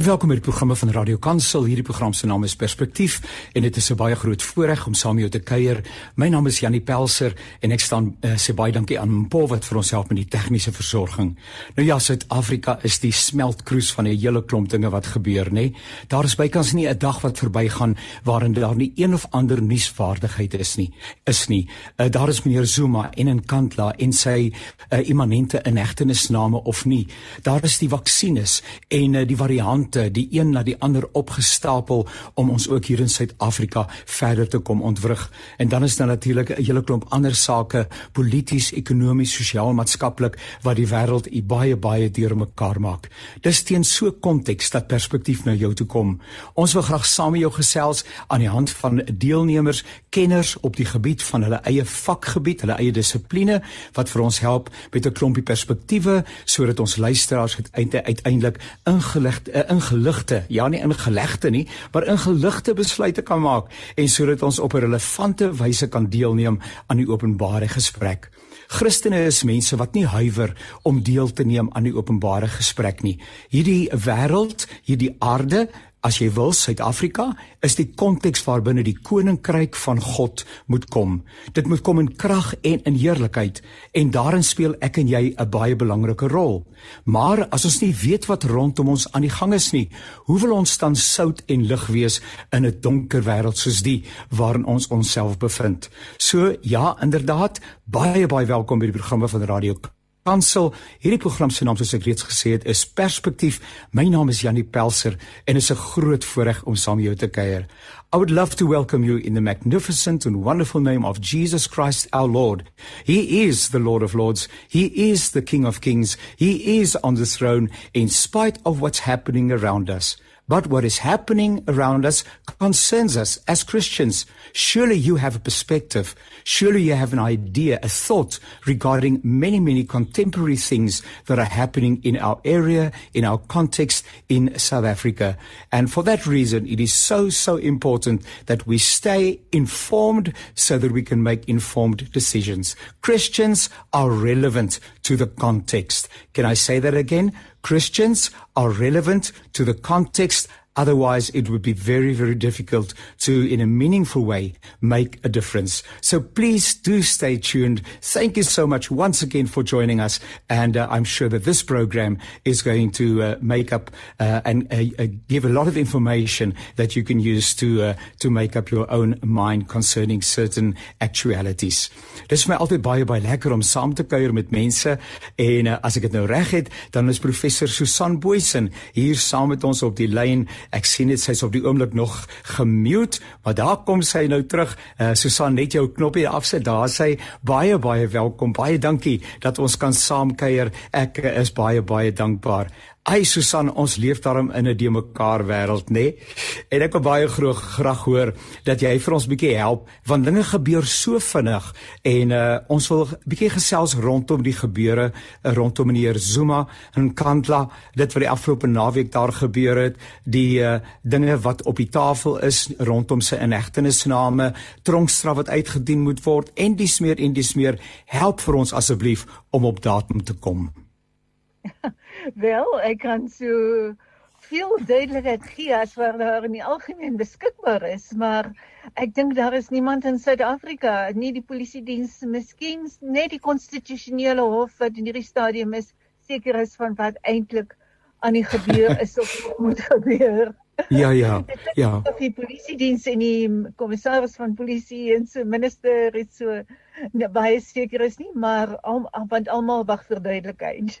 Welkom by die programme van Radio Kansel. Hierdie program se naam is Perspektief en dit is 'n baie groot voorreg om saam met jou te kuier. My naam is Janie Pelser en ek staan uh, sê baie dankie aan Mpo wat vir ons help met die tegniese versorging. Nou ja, Suid-Afrika is die smeltkroes van 'n hele klomp dinge wat gebeur, nê. Daar is bykans nie 'n dag wat verbygaan waarin daar nie een of ander nuusvaardigheid is nie. Is nie. Uh, daar is meneer Zuma en in Kantla en sy uh, immanente inhegtenisname of nie. Daar is die vaksines en uh, die variant fronte die een na die ander opgestapel om ons ook hier in Suid-Afrika verder te kom ontwrig en dan is daar natuurlik 'n hele klomp ander sake polities, ekonomies, sosiaal, maatskaplik wat die wêreld baie baie deurmekaar maak. Dis teen so 'n konteks dat perspektief na jou toe kom. Ons wil graag saam met jou gesels aan die hand van deelnemers, kenners op die gebied van hulle eie vakgebied, hulle eie dissipline wat vir ons help met 'n klompie perspektiewe sodat ons luisteraars uiteindelik ingelig uh, ingeligte, ja nie ingelegde nie, maar ingeligte besluite kan maak en sodat ons op 'n relevante wyse kan deelneem aan die openbare gesprek. Christene is mense wat nie huiwer om deel te neem aan die openbare gesprek nie. Hierdie wêreld, hierdie aarde As jy wil Suid-Afrika is die konteks waarbinne die koninkryk van God moet kom. Dit moet kom in krag en in heerlikheid en daarin speel ek en jy 'n baie belangrike rol. Maar as ons nie weet wat rondom ons aan die gang is nie, hoe wil ons dan sout en lig wees in 'n donker wêreld soos die waarin ons onsself bevind? So ja, inderdaad, baie baie welkom by die programme van Radio Kansel. Hierdie program se naam soos ek reeds gesê het is Perspektief. My naam is Janie Pelser en is 'n groot voorreg om saam met jou te kuier. I would love to welcome you in the magnificent and wonderful name of Jesus Christ our Lord. He is the Lord of Lords. He is the King of Kings. He is on the throne in spite of what's happening around us. But what is happening around us concerns us as Christians. Surely you have a perspective. Surely you have an idea, a thought regarding many, many contemporary things that are happening in our area, in our context in South Africa. And for that reason, it is so, so important that we stay informed so that we can make informed decisions. Christians are relevant to the context. Can I say that again? Christians are relevant to the context Otherwise, it would be very, very difficult to, in a meaningful way, make a difference. So please do stay tuned. Thank you so much once again for joining us. And uh, I'm sure that this program is going to uh, make up uh, and uh, uh, give a lot of information that you can use to, uh, to make up your own mind concerning certain actualities. Dit is my altyd baie baie lekker om saam te kuier met mense en uh, as ek dit nou reg het, dan is professor Susan Boysen hier saam met ons op die lyn Ek sien dit sy's op die oomblik nog gemute, maar daar kom sy nou terug. Uh, Susan net jou knoppie afsit. Daar sê baie baie welkom. Baie dankie dat ons kan saamkuier. Ek is baie baie dankbaar. Ai Susan, ons leef daarom in 'n de mekaar wêreld, nê? Nee? En ek wil baie graag graag hoor dat jy vir ons bietjie help want dinge gebeur so vinnig en uh, ons wil bietjie gesels rondom die gebeure uh, rondom meneer Zuma in Kandla, dit wat die afgelope naweek daar gebeur het, die uh, dinge wat op die tafel is rondom sy inhegtenisname, tronkstraf wat uitgedien moet word en dis meer en dis meer, help vir ons asseblief om op datum te kom. Wel, ek kan so veel duidelikheid gee as wat daar in die algemeen beskikbaar is, maar ek dink daar is niemand in Suid-Afrika, nie die polisie diens, miskien net die konstitusionele hof wat in hierdie stadium is seker is van wat eintlik aan die gebeur is of moet gebeur. Ja ja. Ja. Die polisie diens en die kommissaris van polisie en so minister het so baie seker is nie, maar al, want almal wag vir duidelikheid.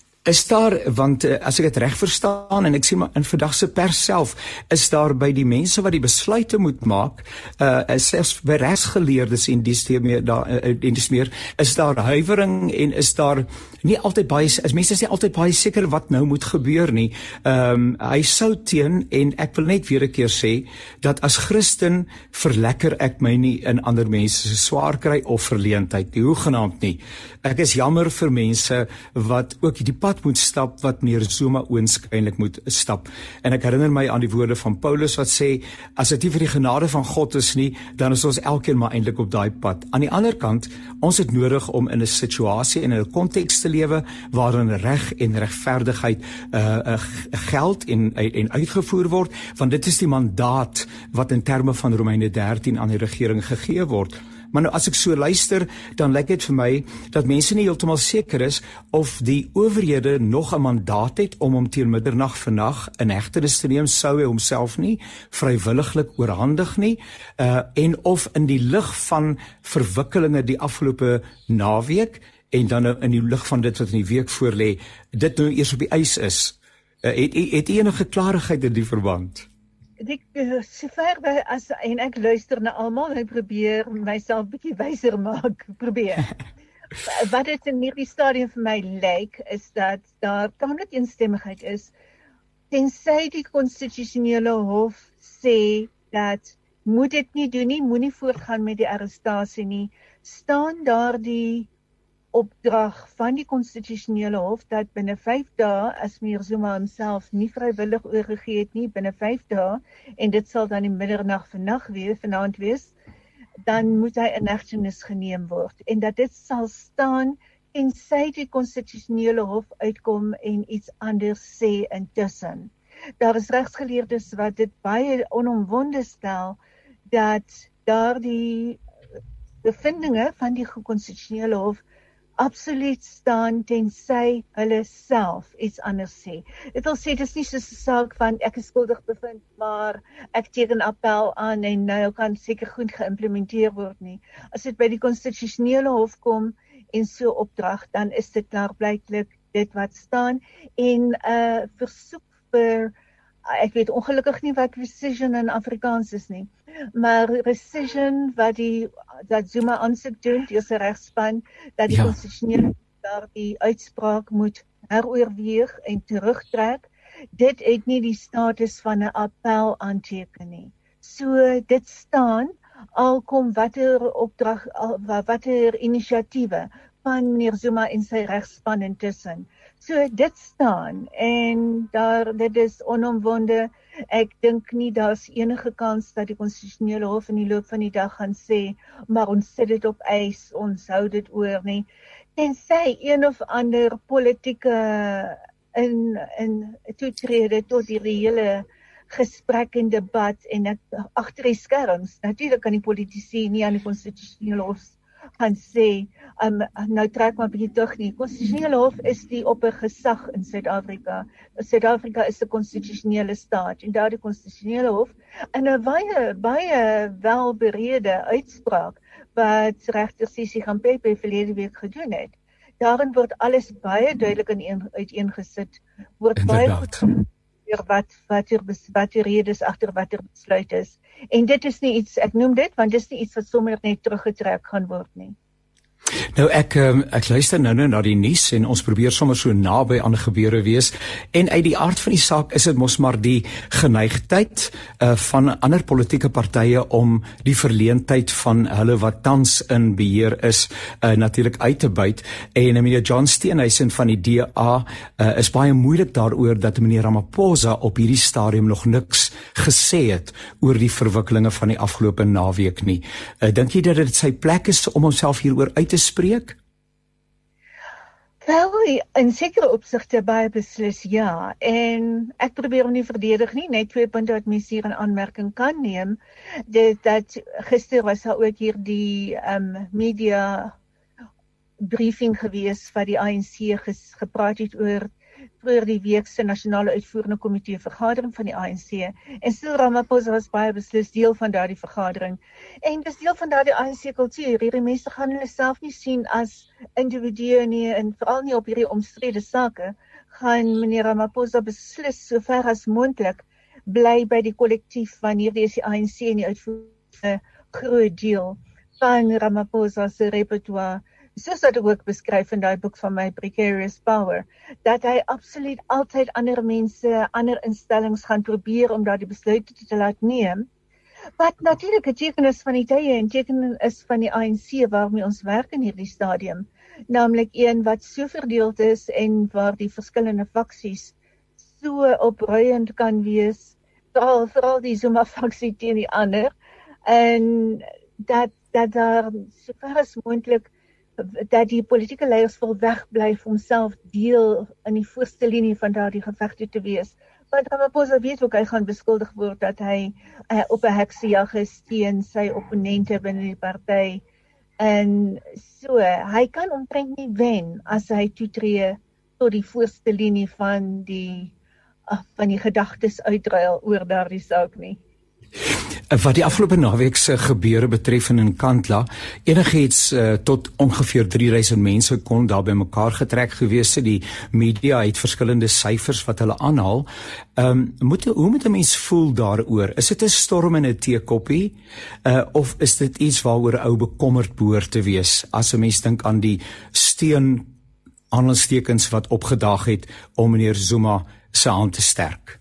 Is daar want uh, as ek dit reg verstaan en ek sien maar in vandag se pers self is daar by die mense wat die besluite moet maak uh selfs by regsgeleerdes en dis meer daar uh, en dis meer is daar huiwering en is daar nie altyd baie as mense is nie altyd baie seker wat nou moet gebeur nie. Ehm um, hy sou teen en ek wil net weer 'n keer sê dat as Christen verlekker ek my nie in ander mense se swaar kry of verleentheid nie. Hoegenaamd nie. Ek is jammer vir mense wat ook die pad moet stap wat meneer Zuma oënskynlik moet stap. En ek herinner my aan die woorde van Paulus wat sê as dit nie vir die genade van God is nie, dan is ons elkeen maar eintlik op daai pad. Aan die ander kant, ons het nodig om in 'n situasie en in 'n konteks te lewe waarin reg en regverdigheid uh, uh geld en en uitgevoer word, want dit is die mandaat wat in terme van Romeine 13 aan die regering gegee word. Maar nou as ek so luister, dan lyk dit vir my dat mense nie heeltemal seker is of die owerhede nog 'n mandaat het om hom teen middernag vannag in hegtenis te neem sou hy homself nie vrywilliglik oorhandig nie. Uh en of in die lig van verwikkelinge die afgelope naweek en dan nou in die lig van dit wat in die week voorlê, dit nou eers op die ys is. Uh, het het enige klarigheid in die verband? Ek sover as en ek luister na almal en probeer myself bietjie wyser maak probeer. Wat dit in hierdie stadium vir my lyk is dat daar tamelik eensstemmigheid is tensy die konstitusionele hof sê dat moet dit nie doen nie moenie voortgaan met die arrestasie nie staan daardie opdrag van die konstitusionele hof dat binne 5 dae as meneer Zuma homself nie vrywillig oorgegee het nie binne 5 dae en dit sal dan in middernag vannag wees vanaand wees dan moet hy in hegtenis geneem word. En dat dit sal staan en sy die konstitusionele hof uitkom en iets anders sê intussen. Daar is regsgeleerdes wat dit baie onomwonde stel dat daardie bevindinge van die konstitusionele hof absoluut staan tensy hulle self iets anders sê. Dit wil sê dis nie so 'n saak van ek is skuldig bevind, maar ek teken appel aan en nou kan seker goed geïmplementeer word nie. As dit by die konstitusionele hof kom en so opdrag, dan is dit klaarblyklik dit wat staan en 'n uh, versoek vir ek weet ongelukkig nie wat precision in Afrikaans is nie maar precision wat die dat Zuma aansoek doen deur sy regspan dat die ja. konstitusionele daardie uitspraak moet heroorweeg en terugtrek. Dit het nie die status van 'n appel aanteken nie. So dit staan al kom watter opdrag watter inisiatiewe van meneer Zuma en sy regspan intussen so dit staan en daar dit is onomwonde Ek dink nie daar's enige kans dat die konstitusionele hof in die loop van die dag gaan sê maar ons sit dit op ys, ons hou dit oor nie. Tensy een of ander politieke in in toetrede tot die reële gesprek en debat en ek agter die skerms natuurlik kan die politici nie aan die konstitusionele hof gaan sê um, nou trek maar 'n bietjie terug nie. Konstitusionele hof is die oppergesag in Suid-Afrika. Suid-Afrika is 'n konstitusionele staat en daardie konstitusionele hof in 'n baie baie welberede uitspraak wat regter Sisi Gampepe verlede week gedoen het. Daarin word alles baie duidelik in een uiteengesit. Word baie goed oor wat wat er wat die redes agter watter besluit is. En dit is nie iets ek noem dit want dit is nie iets wat sommer net teruggetrek gaan word nie. Nou ek um, ek luister nou nou na die nuus en ons probeer sommer so naby aan gebeure wees en uit die aard van die saak is dit mos maar die geneigtheid uh, van ander politieke partye om die verleentheid van hulle wat tans in beheer is uh, natuurlik uit te buit en meneer John Steenhuisen van die DA uh, is baie moeilik daaroor dat meneer Ramaphosa op hierdie stadium nog niks gesê het oor die verwikkelinge van die afgelope naweek nie. Uh, Dink jy dat dit sy plek is om homself hieroor uit te spreek? Wel, in sekere opsigte baie beslis ja. En ek probeer hom nie verdedig nie, net twee punte wat mens hier in aanmerking kan neem. Dit dat gister was daar ook hier die ehm um, media briefing gewees wat die ANC ges, gepraat het oor vroeër die week se nasionale uitvoerende komitee vergadering van die ANC en Cyril Ramaphosa was baie beslis deel van daardie vergadering. En dis deel van daardie ANC kultuur. Hierdie mense gaan hulle self nie sien as individue nie en veral nie op hierdie omstrede sake gaan meneer Ramaphosa beslis so ver as moontlik bly by die kollektief wanneer die ANC en die uitvoerende groot deel van Ramaphosa se repertoire soos wat ek ook beskryf in daai boek van my precarious power dat hy absoluut altyd ander mense, ander instellings gaan probeer om daardie besluite te laat neem. Wat natuurlik 'n teken is van die tye en teken is van die ANC waarmee ons werk in hierdie stadium naamlik een wat so verdeeld is en waar die verskillende faksies so opruiend kan wees veral veral die Zuma faksie teen die ander en dat dat daar sover as moontlik dat die politieke leiers wil wegbly om self deel in die voorste linie van daardie geveg te wees. Want Ramaphosa weet ook hy gaan beskuldig word dat hy uh, op 'n heksejag is teen sy opponente binne die party. En so hy kan omtrent nie wen as hy toetree tot die voorste linie van die uh, van die gedagtes uitruil oor daardie saak nie wat die afgelope naweek se gebeure betref in Kantla enigiets uh, tot ongeveer 3000 mense kon daar bymekaar getrek gewees het. Die media het verskillende syfers wat hulle aanhaal. Ehm um, moet hoe moet 'n mens voel daaroor? Is dit 'n storm in 'n teekoppie uh, of is dit iets waaroor ou bekommerd behoort te wees? As 'n mens dink aan die steen aanstekens wat opgedaag het om meneer Zuma se hand te sterk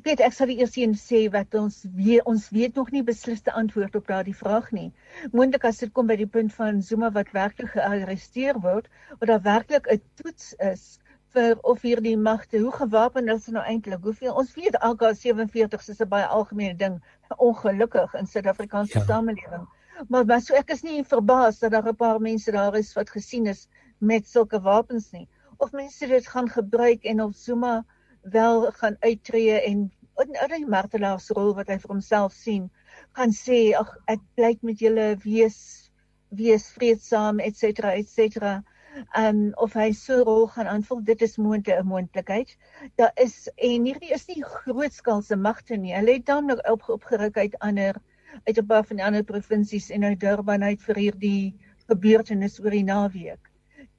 weet ek sal die eerste een sê wat ons weet ons weet nog nie besliste antwoord op daardie vraag nie. Moontlik as dit kom by die punt van Zuma wat werklik gearresteer word, of daar werklik 'n toets is vir of hierdie magte hoe gewapen is nou eintlik. Hoeveel ons weet AK47 is 'n baie algemene ding, ongelukkig in Suid-Afrikaanse ja. samelewing. Maar maar so ek is nie verbaas dat daar 'n paar mense daar is wat gesien is met sulke wapens nie. Of mense dit gaan gebruik en op Zuma wel gaan uittreë en in die martelaarsrol wat hy vir homself sien, gaan sê ag ek pleit met julle wees wees vreedsaam et cetera et cetera. Um of hy so rol gaan aanvul, dit is moontlik 'n moontlikheid. Daar is en hierdie is nie grootskaalse magte nie. Hulle het dan nog op, opgeruk uit ander uit 'n paar van die ander provinsies en uit Durban uit vir hierdie gebeurtenis oor die naweek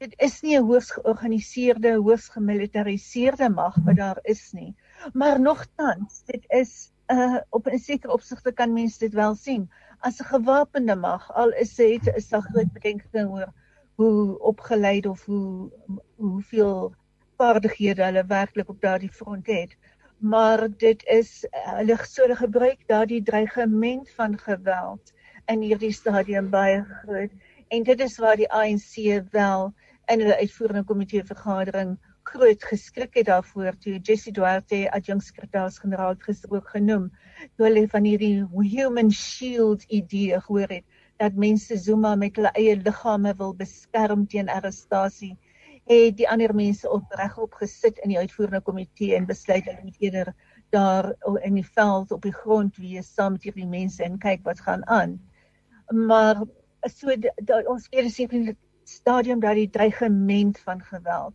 dit is nie 'n hoogs georganiseerde, hoogs gemilitariseerde mag wat daar is nie. Maar nogtans, dit is uh, op 'n sekere opsigte kan mense dit wel sien as 'n gewapende mag. Al is dit is daar groot bedenking oor hoe opgeleid of hoe hoeveel vaardighede hulle werklik op daardie front het. Maar dit is hulle so gebruik daardie dreigement van geweld in hierdie stadium baie groot en dit is waar die ANC wel in hulle uitvoerende komitee vergadering groot geskrik het daarvoor toe Jesse Duarte adjunksekretaris-generaal gister ook genoem toe hulle van hierdie human shield idee gehoor het dat mense Zuma met hulle eie liggame wil beskerm teen arrestasie het die ander mense op regop gesit in die uitvoerende komitee en besluit hulle moet eerder daar in die veld op die grond wees saam met hierdie mense en kyk wat gaan aan. Maar so ons weer seker stadium dat die dreigement van geweld.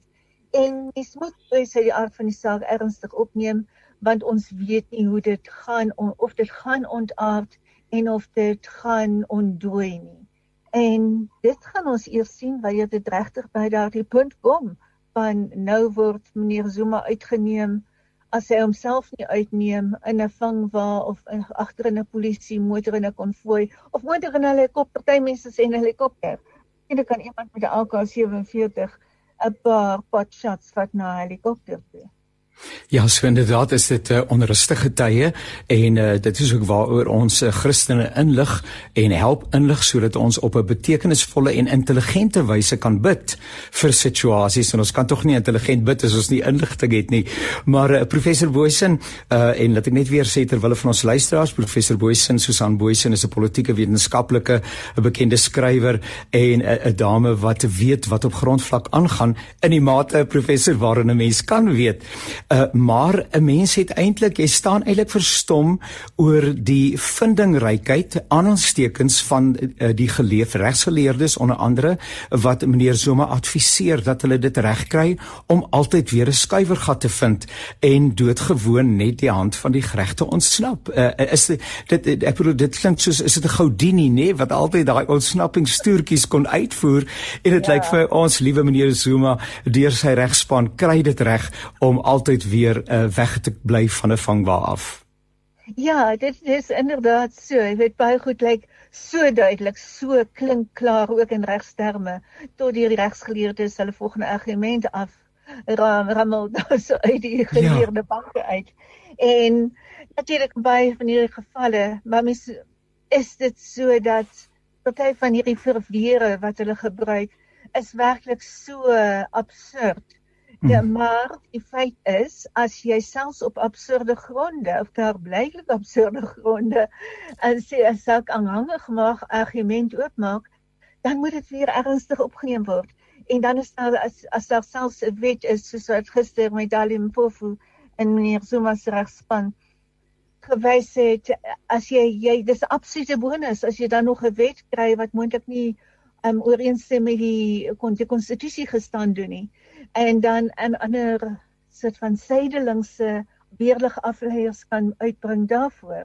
En mens moet presies die aard van die saak ernstig opneem want ons weet nie hoe dit gaan of dit gaan ontaard en of dit gaan ontdooi nie. En dit gaan ons eers sien wanneer dit regtig by daardie punt kom van nou word meneer Zuma uitgeneem as hy homself nie uitneem in 'n vangwa of agter in 'n polisie motor in 'n konvooi of motor in 'n helikopter, party mense sê 'n helikopter en dan kan iemand met 'n AK47 'n paar pot shots vat na 'n helikopter toe. Ja, so inderdaad is dit 'n uh, onrustige tye en uh, dit is ook waaroor ons uh, Christene inlig en help inlig sodat ons op 'n betekenisvolle en intelligente wyse kan bid vir situasies en ons kan tog nie intelligent bid as ons nie inligting het nie. Maar uh, professor Boysen uh, en laat ek net weer sê terwyl van ons luisteraars professor Boysen Susan Boysen is 'n politieke wetenskaplike 'n bekende skrywer en 'n dame wat weet wat op grondvlak aangaan in die mate professor waarin 'n mens kan weet Uh, maar 'n mens het eintlik jy staan eintlik verstom oor die vindingrykheid aanstekens van uh, die geleef regsgeleerdes onder andere wat meneer Zuma adviseer dat hulle dit regkry om altyd weer 'n skuiwergat te vind en doodgewoon net die hand van die reg te ontsnap. Uh, is dit dit ek bedoel dit klink soos is dit 'n Houdini nê wat altyd daai ontsnappingstoertjies kon uitvoer en dit ja. lyk vir ons liewe meneer Zuma deur sy regspan kry dit reg om altyd nooit weer uh, weg te bly van 'n vangwa af. Ja, dit is inderdaad so. Jy weet baie goed lyk like, so duidelik, so klink klaar ook in regsterme tot die regsgeleerdes hulle volgende argument af ram rammel daar so uit die geleerde ja. banke uit. En natuurlik baie van hierdie gevalle, maar mis is dit so dat party van hierdie verweere wat hulle gebruik is werklik so absurd. Ja, hmm. maar die feit is as jy selfs op absurde gronde of daar blyklik absurde gronde sê as ek aanhangig maak argument oopmaak, dan moet dit weer ernstig opgeneem word. En dan is daar as as daar selfs 'n wet is soos wat gister met Dalim Mpofu en meneer Zuma se regspan gewys het as jy jy dis 'n absolute bonus as jy dan nog 'n wet kry wat moontlik nie um, ooreenstem met die kon die konstitusie gestaan doen nie en dan 'n ander soort van sydelingse weerlig afleiers kan uitbring daarvoor.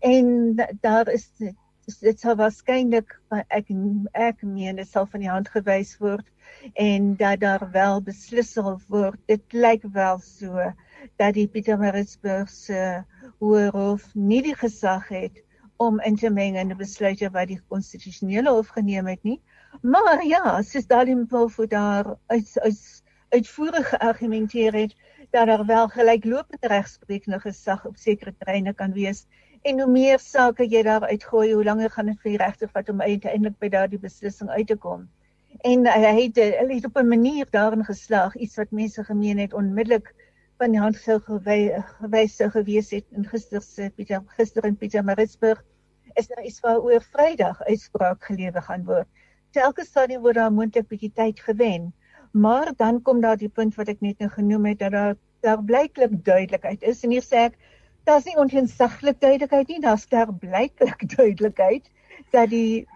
En daar is dit sal waarskynlik ek ek meen dit sal van die hand gewys word en dat daar wel beslis sal word. Dit lyk wel so dat die Pietermaritzburg se hof nie die gesag het om in te meng in die besluite wat die konstitusionele hof geneem het nie. Maar ja, soos Dalim Wolf daar uit uit uitvoerig geargumenteer het dat daar wel gelyklopende regsprekende gesag op sekere terreine kan wees. En hoe meer sake jy daar uitgooi hoe langer gaan dit vir die regter vat om uiteindelik by daardie beslissing uit te kom. En hy het hy het op 'n manier daarin geslaag iets wat mense gemeen het onmiddellik van die hand sou gewys sou gewees het in gister se Pieter gister in Pietermaritzburg is daar iets waaroor Vrydag uitspraak gelewe gaan word telke stadium word daar moontlik bietjie tyd gewen Maar dan kom daar die punt wat ek net nou genoem het dat daar daar blyklik duidelikheid is en hier sê ek daar's nie onteensaglik duidelikheid nie, daar's daar blyklik duidelikheid dat die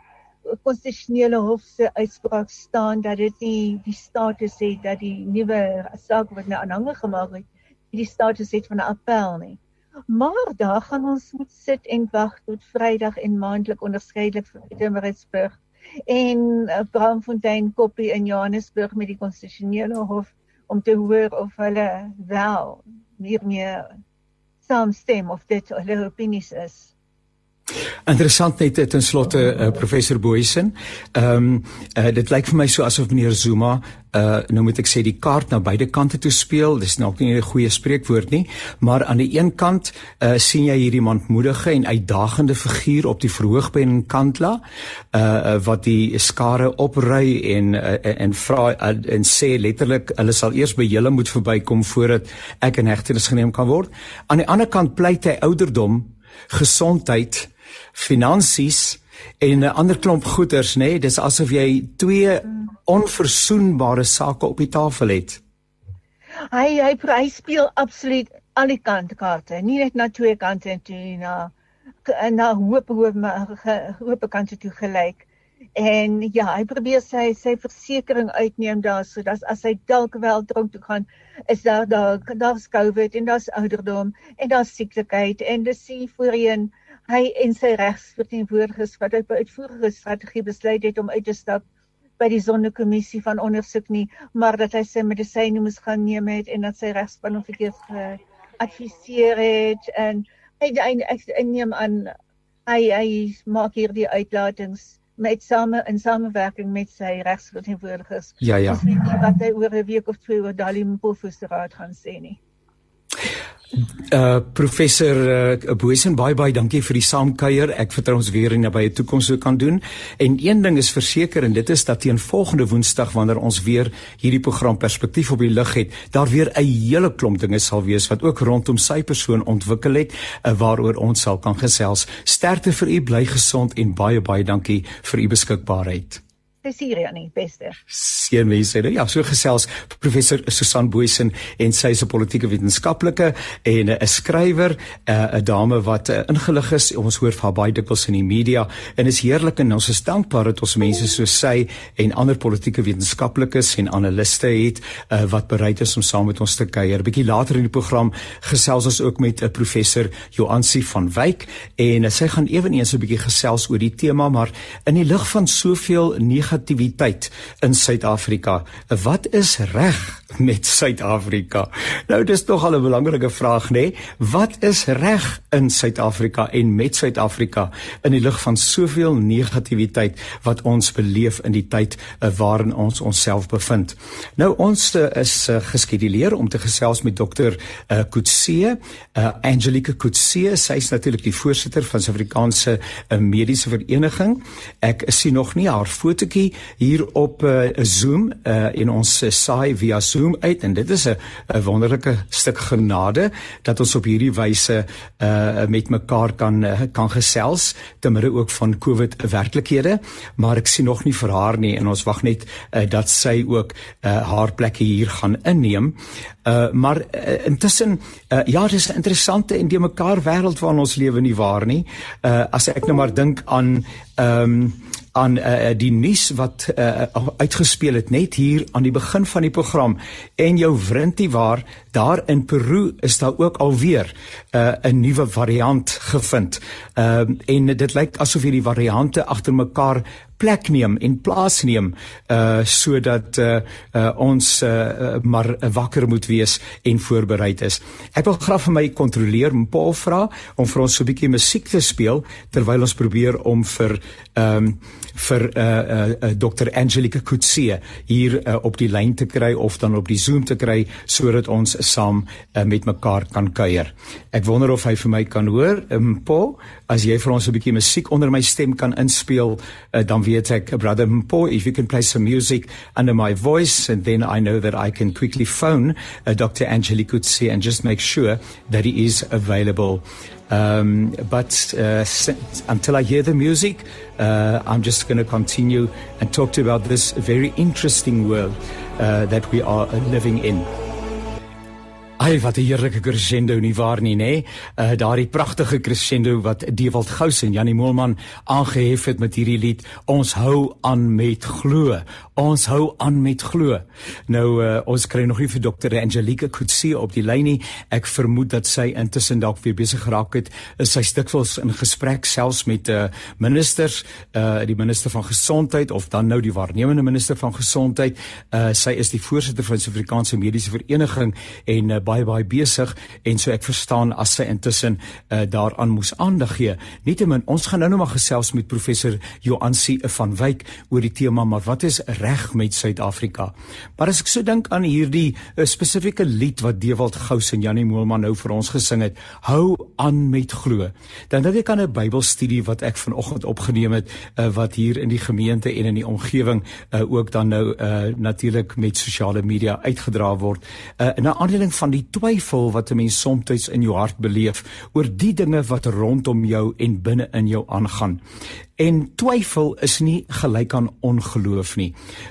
konstitusionele hof se uitspraak staan dat dit nie die status het dat die nuwe saak wat nou aanhange gemaak het, die status het van 'n appel nie. Maar daar gaan ons moet sit en wag tot Vrydag en maandelik onderskeidelik vir Pietermaritzburg en uh, Braamfontein kopie in Johannesburg met die konstitusionele hof om te hoor of hulle wel hiermee saamstem of dit hulle opinies is. Interessant net ten slotte uh, professor Boysen. Ehm um, uh, dit lyk vir my so asof meneer Zuma uh nou moet ek sê die kaart na beide kante toe speel. Dis nog nie 'n goeie spreekwoord nie, maar aan die een kant uh sien jy hierdie manmoedige en uitdagende figuur op die verhoog by Nkandla uh wat die skare opry en uh, en vra uh, en sê letterlik hulle sal eers by julle moet verbykom voordat ek in hegtenis geneem kan word. Aan die ander kant pleit hy ouderdom, gesondheid finansies en 'n ander klomp goeders nê nee? dis asof jy twee onverzoenbare sake op die tafel het hy hy hy speel absoluut aan die kant kaarte nie net na twee kante toe na na hoop hoop hoop kante toe gelyk en ja hy probeer sy sy versekerings uitneem daar sodat as hy dalk wel dronk toe gaan is daar daar daar's covid en daar's ouderdom en daar's sieklikheid en dis sie voorheen hy en sy regsverteenwoordigers wat uit uitvoerige strategie besluit het om uit te stap by die sondekommissie van ondersoek nie, maar dat hy sy medisyne moes gaan neem het en dat sy regspan hom verkeerd geadviseer het en hy ek neem aan hy hy maak hier die uitlatings met same in samewerking met sy regsverteenwoordigers. Ja ja. Wat hy oor 'n week of twee oor Dalim Mpofu se raad gaan sê nie. Uh professor uh, Boysen baie baie dankie vir die saamkuier. Ek vertrou ons weer in nabye toekoms sou kan doen. En een ding is verseker en dit is dat teen volgende Woensdag wanneer ons weer hierdie program perspektief op die lig het, daar weer 'n hele klomp dinge sal wees wat ook rondom sy persoon ontwikkel het uh, waaroor ons sal kan gesels. Sterkte vir u, bly gesond en baie baie dankie vir u beskikbaarheid. Plesier Janie, beste. Seën mense. Ja, so gesels professor Susan Boysen en sy is 'n politieke wetenskaplike en 'n skrywer, 'n dame wat uh, ingelig is. Ons hoor van baie dikwels in die media en is heerlik en ons is dankbaar dat ons mense soos sy en ander politieke wetenskaplikes en analiste het uh, wat bereid is om saam met ons te kuier. Bietjie later in die program gesels ons ook met 'n professor Joansi van Wyk en uh, sy gaan ewenigs 'n bietjie gesels oor die tema, maar in die lig van soveel negativiteit in Suid-Afrika. Wat is reg met Suid-Afrika? Nou dis tog al 'n belangrike vraag, nê? Nee? Wat is reg in Suid-Afrika en met Suid-Afrika in die lig van soveel negativiteit wat ons beleef in die tyd uh, waarin ons onsself bevind? Nou ons uh, is uh, geskeduleer om te gesels met dokter uh, Kutse, uh, Angelique Kutse, sy is natuurlik die voorsitter van Suid-Afrikaanse uh, Mediese Vereniging. Ek sien nog nie haar fotootjie hier op uh, Zoom uh, en ons uh, saai via Zoom uit. En dit is 'n 'n wonderlike stuk genade dat ons op hierdie wyse uh met mekaar kan uh, kan gesels te midde ook van COVID werklikhede. Maar ek sien nog nie vir haar nie en ons wag net uh, dat sy ook uh, haar plekkie hier gaan inneem. Uh maar uh, intussen uh, ja dis 'n interessante en die mekaar wêreld waarin ons lewe nie waar nie. Uh as ek nou maar dink aan ehm um, aan uh, die nuus wat uh, uitgespeel het net hier aan die begin van die program en jou wrintie waar daar in Peru is daar ook alweer uh, 'n nuwe variant gevind. Ehm uh, en dit lyk asof hierdie variante agter mekaar plek neem en plaas neem uh sodat uh, uh ons uh, maar wakker moet wees en voorbereid is. Ek wil graag vir my kontroleer Paul vra om vir ons so 'n bietjie musiek te speel terwyl ons probeer om vir ehm um, vir uh, uh, uh Dr Angelica Kutse hier uh, op die lyn te kry of dan op die Zoom te kry sodat ons saam uh, met mekaar kan kuier. Ek wonder of hy vir my kan hoor. Um, Paul, as jy vir ons 'n bietjie musiek onder my stem kan inspeel, uh, dan weet ek brother Paul, if you can play some music under my voice and then I know that I can quickly phone uh, Dr Angelica Kutse and just make sure that he is available. Um, but uh, until I hear the music, uh, I'm just going to continue and talk to you about this very interesting world uh, that we are living in. Ai wat 'n heerlike crescendo nie waar nie nê? Uh daardie pragtige crescendo wat Dewald Gous en Janie Moelman aangehef het met hierdie lied Ons hou aan met glo. Ons hou aan met glo. Nou uh ons kry nog nie vir Dr. Angelica Kutse op die lyn nie. Ek vermoed dat sy intussen dalk weer besig geraak het. Is sy stikwels in gesprek selfs met uh ministers, uh die minister van gesondheid of dan nou die waarnemende minister van gesondheid. Uh sy is die voorsitter van die Suid-Afrikaanse Mediese Vereniging en uh, baie baie besig en so ek verstaan as sy intussen uh, daaraan moes aandag gee. Nietemin, ons gaan nou nog maar gesels met professor Joansi van Wyk oor die tema maar wat is reg met Suid-Afrika? Maar as ek so dink aan hierdie uh, spesifieke lied wat Dewald Gous en Janie Moelman nou vir ons gesing het, hou aan met glo. Dan dink ek aan 'n Bybelstudie wat ek vanoggend opgeneem het uh, wat hier in die gemeente en in die omgewing uh, ook dan nou uh, natuurlik met sosiale media uitgedra word. Uh, in 'n aanleiding van die twyfel wat 'n mens soms in jou hart beleef oor die dinge wat rondom jou en binne in jou aangaan. En twyfel is nie gelyk aan ongeloof nie,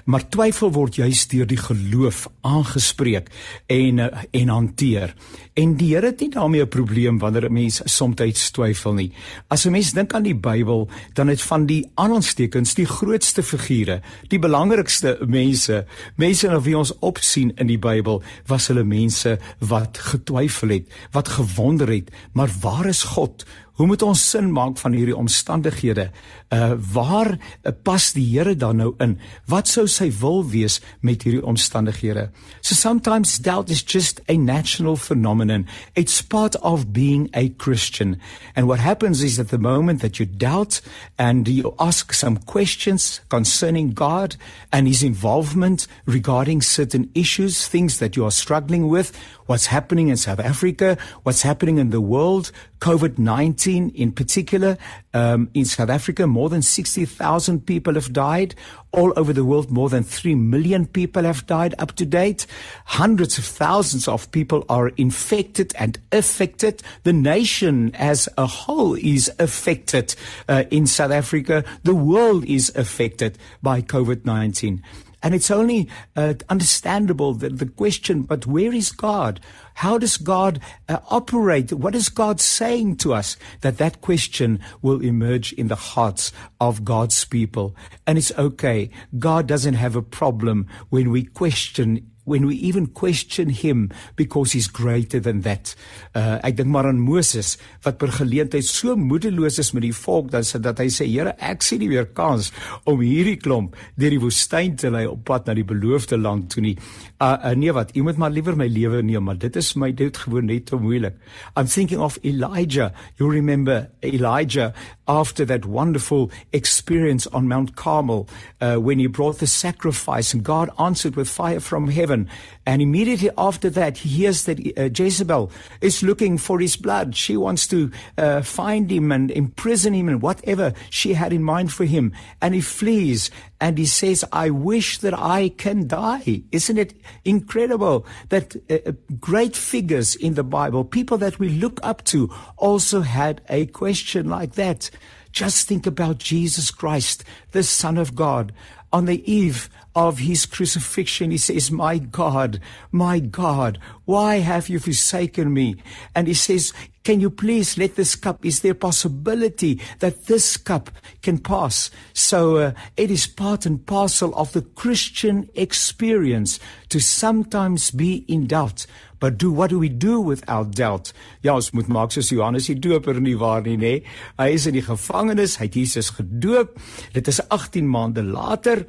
maar twyfel word juis deur die geloof aangespreek en en hanteer. En die Here het nie daarmee 'n probleem wanneer 'n mens soms twyfel nie. As 'n mens dink aan die Bybel, dan het van die aanstekens die grootste figure, die belangrikste mense, mense na wie ons opsien in die Bybel, was hulle mense wat getwyfel het, wat gewonder het, maar waar is God? Hoe moet ons sin maak van hierdie omstandighede? Uh waar uh, pas die Here dan nou in? Wat sou sy wil wees met hierdie omstandighede? So sometimes doubt is just a natural phenomenon. It's part of being a Christian. And what happens is that the moment that you doubt and you ask some questions concerning God and his involvement regarding certain issues, things that you are struggling with, what's happening in South Africa, what's happening in the world, COVID-19 in particular, um, in South Africa, more than 60,000 people have died. All over the world, more than 3 million people have died up to date. Hundreds of thousands of people are infected and affected. The nation as a whole is affected uh, in South Africa. The world is affected by COVID-19. And it's only uh, understandable that the question, but where is God? How does God uh, operate? What is God saying to us? That that question will emerge in the hearts of God's people. And it's okay. God doesn't have a problem when we question when we even question him because he's greater than that. Uh ek dink maar aan Moses wat per geleentheid so moedeloos is met die volk dat sy dat hy sê Here, ek sien nie weer kans om hierdie klomp deur die woestyn te lei op pad na die beloofde land toe nie. Uh, uh nee wat, jy moet maar liewer my lewe neem, maar dit is my dit gewoon net te moeilik. I'm thinking of Elijah. You remember Elijah after that wonderful experience on Mount Carmel uh, when he brought the sacrifice and God answered with fire from heaven. And immediately after that, he hears that uh, Jezebel is looking for his blood. She wants to uh, find him and imprison him and whatever she had in mind for him. And he flees and he says, I wish that I can die. Isn't it incredible that uh, uh great figures in the Bible, people that we look up to, also had a question like that? Just think about Jesus Christ, the Son of God. On the eve of his crucifixion, he says, My God, my God, why have you forsaken me? And he says, Can you please let this cup? Is there possibility that this cup can pass? So uh, it is part and parcel of the Christian experience to sometimes be in doubt. But do what do we do without doubt? Ja, ons moet maak soos Johannes die Doper nie waar nie, nê? Hy is in die gevangenis, hy het Jesus gedoop. Dit is 18 maande later.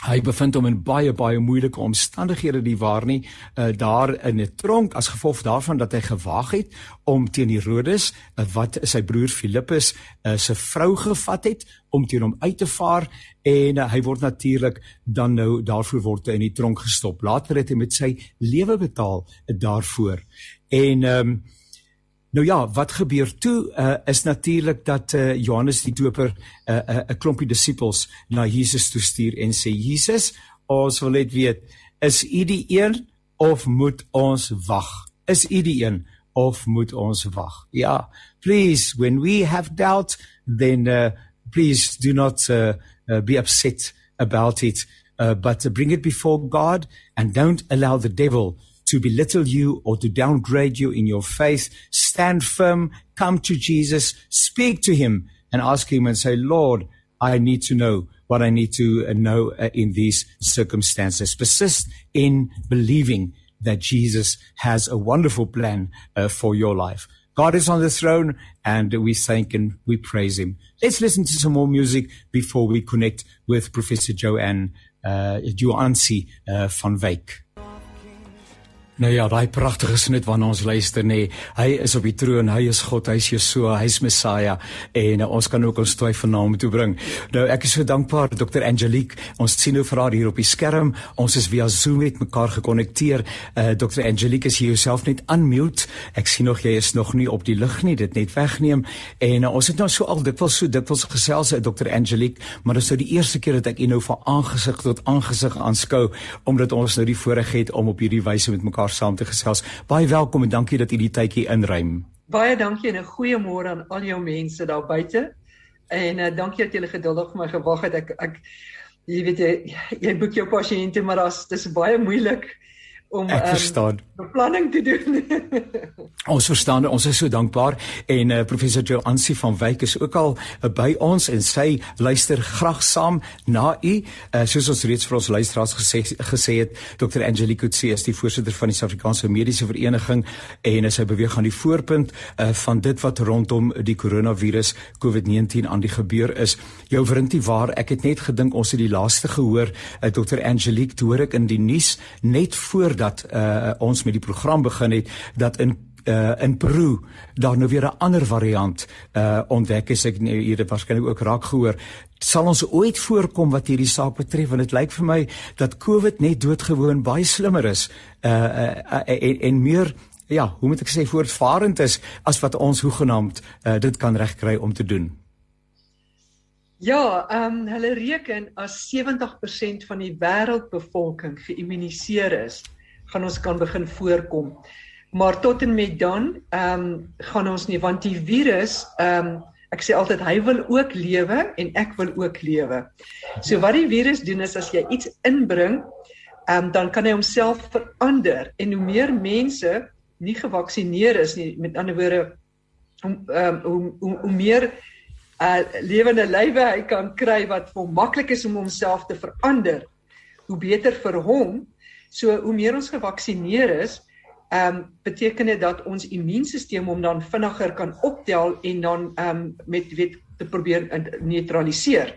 Hy bevind hom in baie baie moeilike omstandighede die waar nie uh, daar in 'n tronk as gevolg daarvan dat hy gewaag het om teen Herodes uh, wat sy broer Filippus uh, se vrou gevat het om teen hom uit te vaar en uh, hy word natuurlik dan nou daarvoor word hy in die tronk gestop. Later het hy met sy lewe betaal uh, daarvoor. En ehm um, Nou ja, wat gebeur toe uh, is natuurlik dat uh, Johannes die Doper 'n uh, 'n uh, klompie disippels na Jesus toe stuur en sê Jesus, ons wil net weet, is U die een of moet ons wag? Is U die een of moet ons wag? Ja, please when we have doubt then uh, please do not uh, uh, be upset about it uh, but bring it before God and don't allow the devil to belittle you or to downgrade you in your faith. Stand firm, come to Jesus, speak to him and ask him and say, Lord, I need to know what I need to uh, know uh, in these circumstances. Persist in believing that Jesus has a wonderful plan uh, for your life. God is on the throne and we thank and we praise him. Let's listen to some more music before we connect with Professor Joanne uh, Joansi uh, van Wyk. Nou ja, daai pragtige snit waarna ons luister nê. Nee, hy is op die troon, hy is God, hy is Yeshua, hy is Messia en uh, ons kan ook ons twyfel na hom toe bring. Nou ek is so dankbaar Dr. Angelique. Ons sien nou vir haar hier op die skerm. Ons is via Zoom met mekaar gekonnekteer. Uh, Dr. Angelique is hier jouself net unmute. Ek sien nog jy is nog nie op die lig nie. Dit net wegneem. En uh, ons het nou so al dit was so dit was gesels met Dr. Angelique, maar dit is nou die eerste keer dat ek u nou van aangesig tot aangesig aanskou omdat ons nou die voorreg het om op hierdie wyse met mekaar mekaar saam te gesels. Baie welkom en dankie dat u die tydjie inruim. Baie dankie en 'n goeiemôre aan al jou mense daar buite. En uh, dankie dat julle geduldig vir my gewag het. Ek ek jy weet jy, jy boek jou pasiënte maar as dis baie moeilik om Ek ehm, verstaan. Um, beplanning te doen. ons verstaan, ons is so dankbaar en uh, professor Jo Ansie van Wyk is ook al uh, by ons en sy luister graag saam na u. Uh, soos ons reeds vir ons luisteraars gesê gesê het, Dr. Angelique Kutse is die voorsitter van die Suid-Afrikaanse Mediese Vereniging en sy beweeg aan die voorpunt uh, van dit wat rondom die koronavirus COVID-19 aan die gebeur is. Jou vriendie waar ek het net gedink ons het die laaste gehoor uh, Dr. Angelique toe hoor ek in die nuus net voor dat uh, ons met die program begin het dat in uh, in Peru daar nou weer 'n ander variant uh, ontdek is. Ek nou hier waarskynlik ook raak gehoor. Sal ons ooit voorkom wat hierdie saak betref? Want dit lyk vir my dat COVID net doodgewoon baie slimmer is uh, uh, uh, en, en meer ja hoe moet ek sê voortvarend is as wat ons hoegenaamd uh, dit kan regkry om te doen. Ja, ehm um, hulle reken as 70% van die wêreldbevolking geïmmuniseer is, gaan ons kan begin voorkom. Maar tot en met dan, ehm um, gaan ons nie want die virus, ehm um, ek sê altyd hy wil ook lewe en ek wil ook lewe. So wat die virus doen is as jy iets inbring, ehm um, dan kan hy homself verander en hoe meer mense nie gevaksinereer is nie, met ander woorde om ehm um, hoe, hoe hoe meer uh lewende lywe hy kan kry wat vir hom maklik is om homself te verander, hoe beter vir hom So hoe meer ons gevaksinereer is, ehm um, beteken dit dat ons immuunstelsel hom dan vinniger kan optel en dan ehm um, met weet te probeer neutraliseer.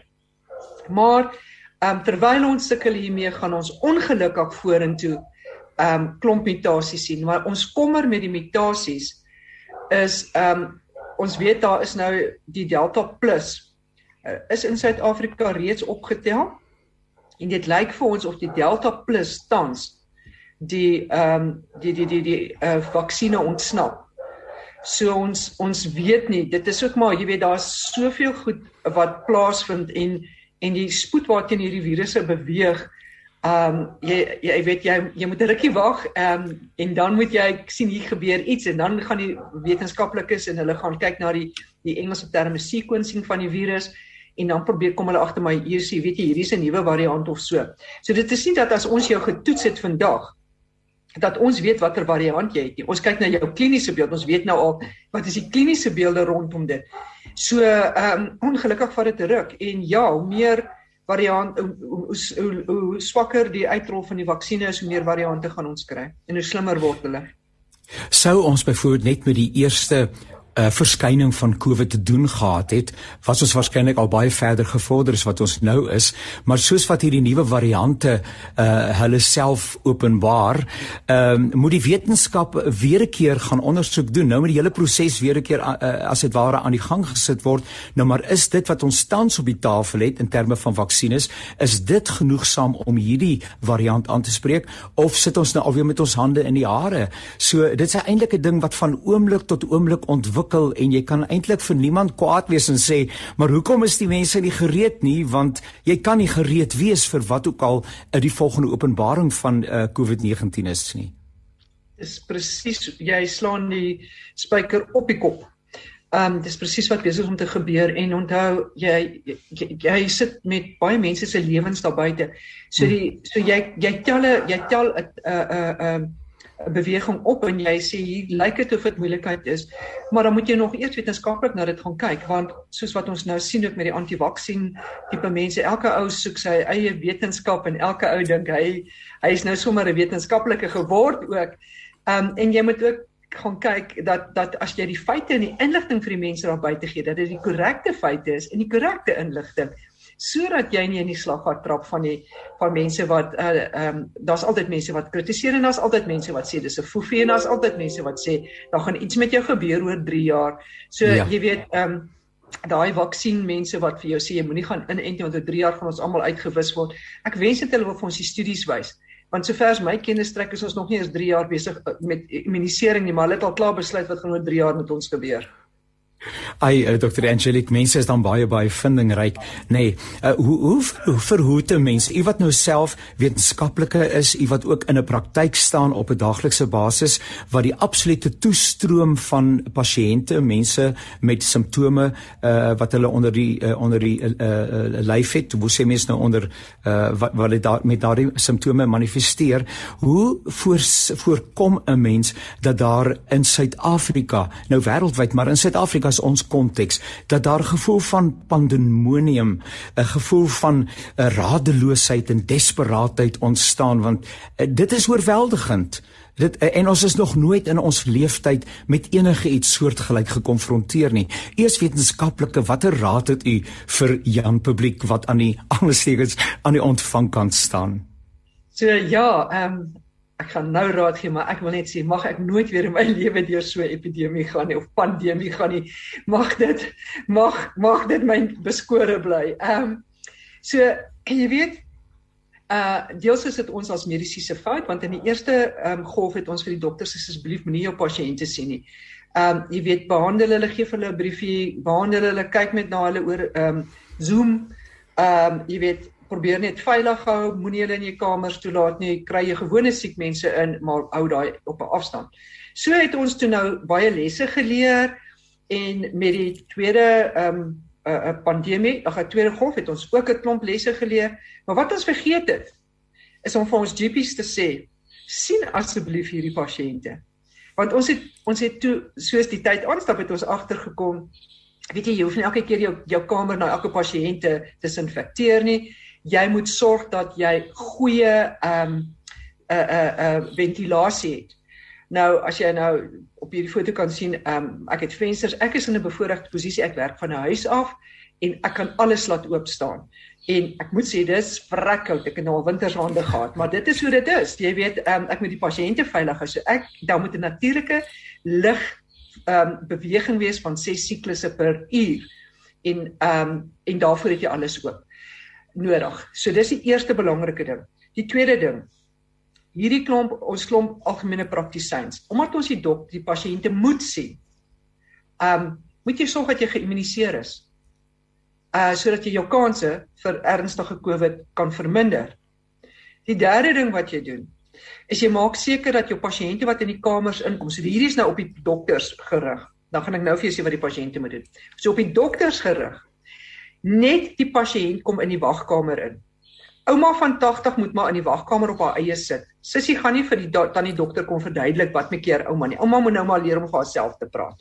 Maar ehm um, terwyl ons sukkel hiermee gaan ons ongelukkig vorentoe ehm um, klomp mutasies sien, maar ons kommer met die mutasies is ehm um, ons weet daar is nou die Delta Plus uh, is in Suid-Afrika reeds opgetel en dit lyk vir ons of die Delta Plus tans die ehm um, die die die die uh vaksines ontsnap. So ons ons weet nie, dit is ook maar jy weet daar's soveel goed wat plaasvind en en die spoed waarteen hierdie virusse beweeg. Ehm um, jy jy weet jy jy moet 'n rukkie wag ehm um, en dan moet jy sien hier gebeur iets en dan gaan die wetenskaplikes en hulle gaan kyk na die die Engelse terme sequencing van die virus en dan probeer kom hulle agter my hier sê weet jy hierdie is 'n nuwe variant of so. So dit is nie dat as ons jou getoets het vandag dat ons weet watter variant jy het nie. Ons kyk na jou kliniese beeld. Ons weet nou al wat is die kliniese beelde rondom dit. So ehm um, ongelukkig vat dit ruk en ja, hoe meer variant hoe, hoe, hoe, hoe swakker die uitrol van die vaksines is, hoe meer variante gaan ons kry en hoe slimmer word hulle. Sou ons byvoorbeeld net met die eerste uh, verskyning van COVID te doen gehad het, was ons waarskynlik al baie verder gevorder as wat ons nou is, maar soos wat hierdie nuwe variante uh hulle self openbaar, ehm uh, moet die wetenskap weer 'n keer gaan ondersoek doen. Nou moet die hele proses weer 'n keer uh, as dit ware aan die gang gesit word. Nou maar is dit wat ons tans op die tafel het in terme van vaksines, is dit genoegsaam om hierdie variant aan te spreek of sit ons nou alweer met ons hande in die hare? So dit is eintlik 'n ding wat van oomblik tot oomblik ontwikkel ontwikkel en jy kan eintlik vir niemand kwaad wees en sê maar hoekom is die mense nie gereed nie want jy kan nie gereed wees vir wat ook al uit die volgende openbaring van uh, COVID-19 is nie. Dis presies jy slaan die spyker op die kop. Ehm um, dis presies wat besig om te gebeur en onthou jy, jy jy sit met baie mense se lewens daar buite. So die so jy jy tel jy tel 'n 'n 'n beweging op en jy sê hier lyk dit of dit moeilikheid is, maar dan moet jy nog eers wetenskaplik na dit gaan kyk want soos wat ons nou sien ook met die anti-vaksin tipe mense, elke ou soek sy eie wetenskap en elke ou dink hy hy is nou sommer 'n wetenskaplike geword ook. Ehm um, en jy moet ook gaan kyk dat dat as jy die feite en die inligting vir die mense daar buite gee, dat dit die korrekte feite is en die korrekte inligting sodat jy nie in die slaggat trap van die van mense wat uh ehm um, daar's altyd mense wat kritiseer en daar's altyd mense wat sê dis 'n foefie en daar's altyd mense wat sê daar gaan iets met jou gebeur oor 3 jaar. So ja. jy weet ehm um, daai vaksin mense wat vir jou sê jy moenie gaan inent want oor 3 jaar gaan ons almal uitgewis word. Ek wens dit hulle wil vir ons die studies wys. Want sover as my kennis strek is ons nog nie eens 3 jaar besig uh, met immunisering nie, maar hulle het al klaar besluit wat gaan oor 3 jaar met ons gebeur. Ai uh, Dr. Angelique, mense is dan baie baie vindingryk, nê. Nee, uh, hoe hoe, hoe verhoed 'n mens? U wat nou self wetenskaplike is, u wat ook in 'n praktyk staan op 'n daaglikse basis wat die absolute toestroom van pasiënte, mense met simptome uh wat hulle onder die uh, onder die uh, uh, lyf het, hoe sê mense nou onder uh wat wat hulle daar met daardie simptome manifesteer, hoe voor, voorkom 'n mens dat daar in Suid-Afrika, nou wêreldwyd, maar in Suid-Afrika as ons konteks dat daar gevoel van pandemonium, 'n gevoel van 'n radeloosheid en desperaatheid ontstaan want uh, dit is oorweldigend. Dit uh, en ons is nog nooit in ons leeftyd met enige iets soortgelyk gekonfronteer nie. Eers wetenskaplike, watter raad het u vir Jan publiek wat aan die aanstekens aan die ontvangkant staan? So ja, ehm um, ek gaan nou raad gee, maar ek wil net sê mag ek nooit weer in my lewe deur so 'n epidemie gaan nie of pandemie gaan nie. Mag dit mag mag dit my beskore bly. Ehm um, so jy weet uh deels is dit ons as mediese fout want in die eerste ehm um, golf het ons vir die dokters gesê asseblief moenie jou pasiënte sien nie. Ehm um, jy weet behandel hulle gee vir hulle 'n briefie, behandel hulle kyk met na hulle oor ehm um, Zoom. Ehm um, jy weet probeer net veilig hou, moenie hulle in jou kamers toelaat nie. Kry jy gewone siek mense in, maar hou daai op 'n afstand. So het ons toe nou baie lesse geleer en met die tweede ehm um, 'n uh, uh, pandemie, ag 'n tweede golf het ons ook 'n klomp lesse geleer. Maar wat ons vergeet het is om vir ons GP's te sê, sien asseblief hierdie pasiënte. Want ons het ons het toe soos die tyd aanstap het ons agtergekom weet jy jy hoef nie elke keer jou jou kamer na elke pasiënt te desinfekteer nie jy moet sorg dat jy goeie ehm um, 'n 'n 'n ventilasie het. Nou as jy nou op hierdie foto kan sien, ehm um, ek het vensters. Ek is in 'n bevoordeelde posisie. Ek werk van 'n huis af en ek kan alles laat oop staan. En ek moet sê dis vrekkoud. Ek het nou al winterswande gehad, maar dit is hoe dit is. Jy weet, ehm um, ek moet die pasiënte veilig hou. So ek dan moet 'n natuurlike lig ehm um, beweging wees van 6 siklusse per uur. En ehm um, en daarvoor het jy alles oop nodig. So dis die eerste belangrike ding. Die tweede ding, hierdie klomp ons klomp algemene praktisyns omdat ons die dok die pasiënte moet sien. Um moet jy sorg dat jy geïmmuniseer is. Uh sodat jy jou kanse vir ernstige COVID kan verminder. Die derde ding wat jy doen is jy maak seker dat jou pasiënte wat in die kamers inkom, so hierdie is nou op die dokters gerig. Dan gaan ek nou vir jou sê wat die pasiënte moet doen. So op die dokters gerig. Net die pasiënt kom in die wagkamer in. Ouma van 80 moet maar in die wagkamer op haar eie sit. Sissie gaan nie vir die tannie dokter kom verduidelik wat maak keer ouma nie. Ouma moet nou maar leer om vir haarself te praat.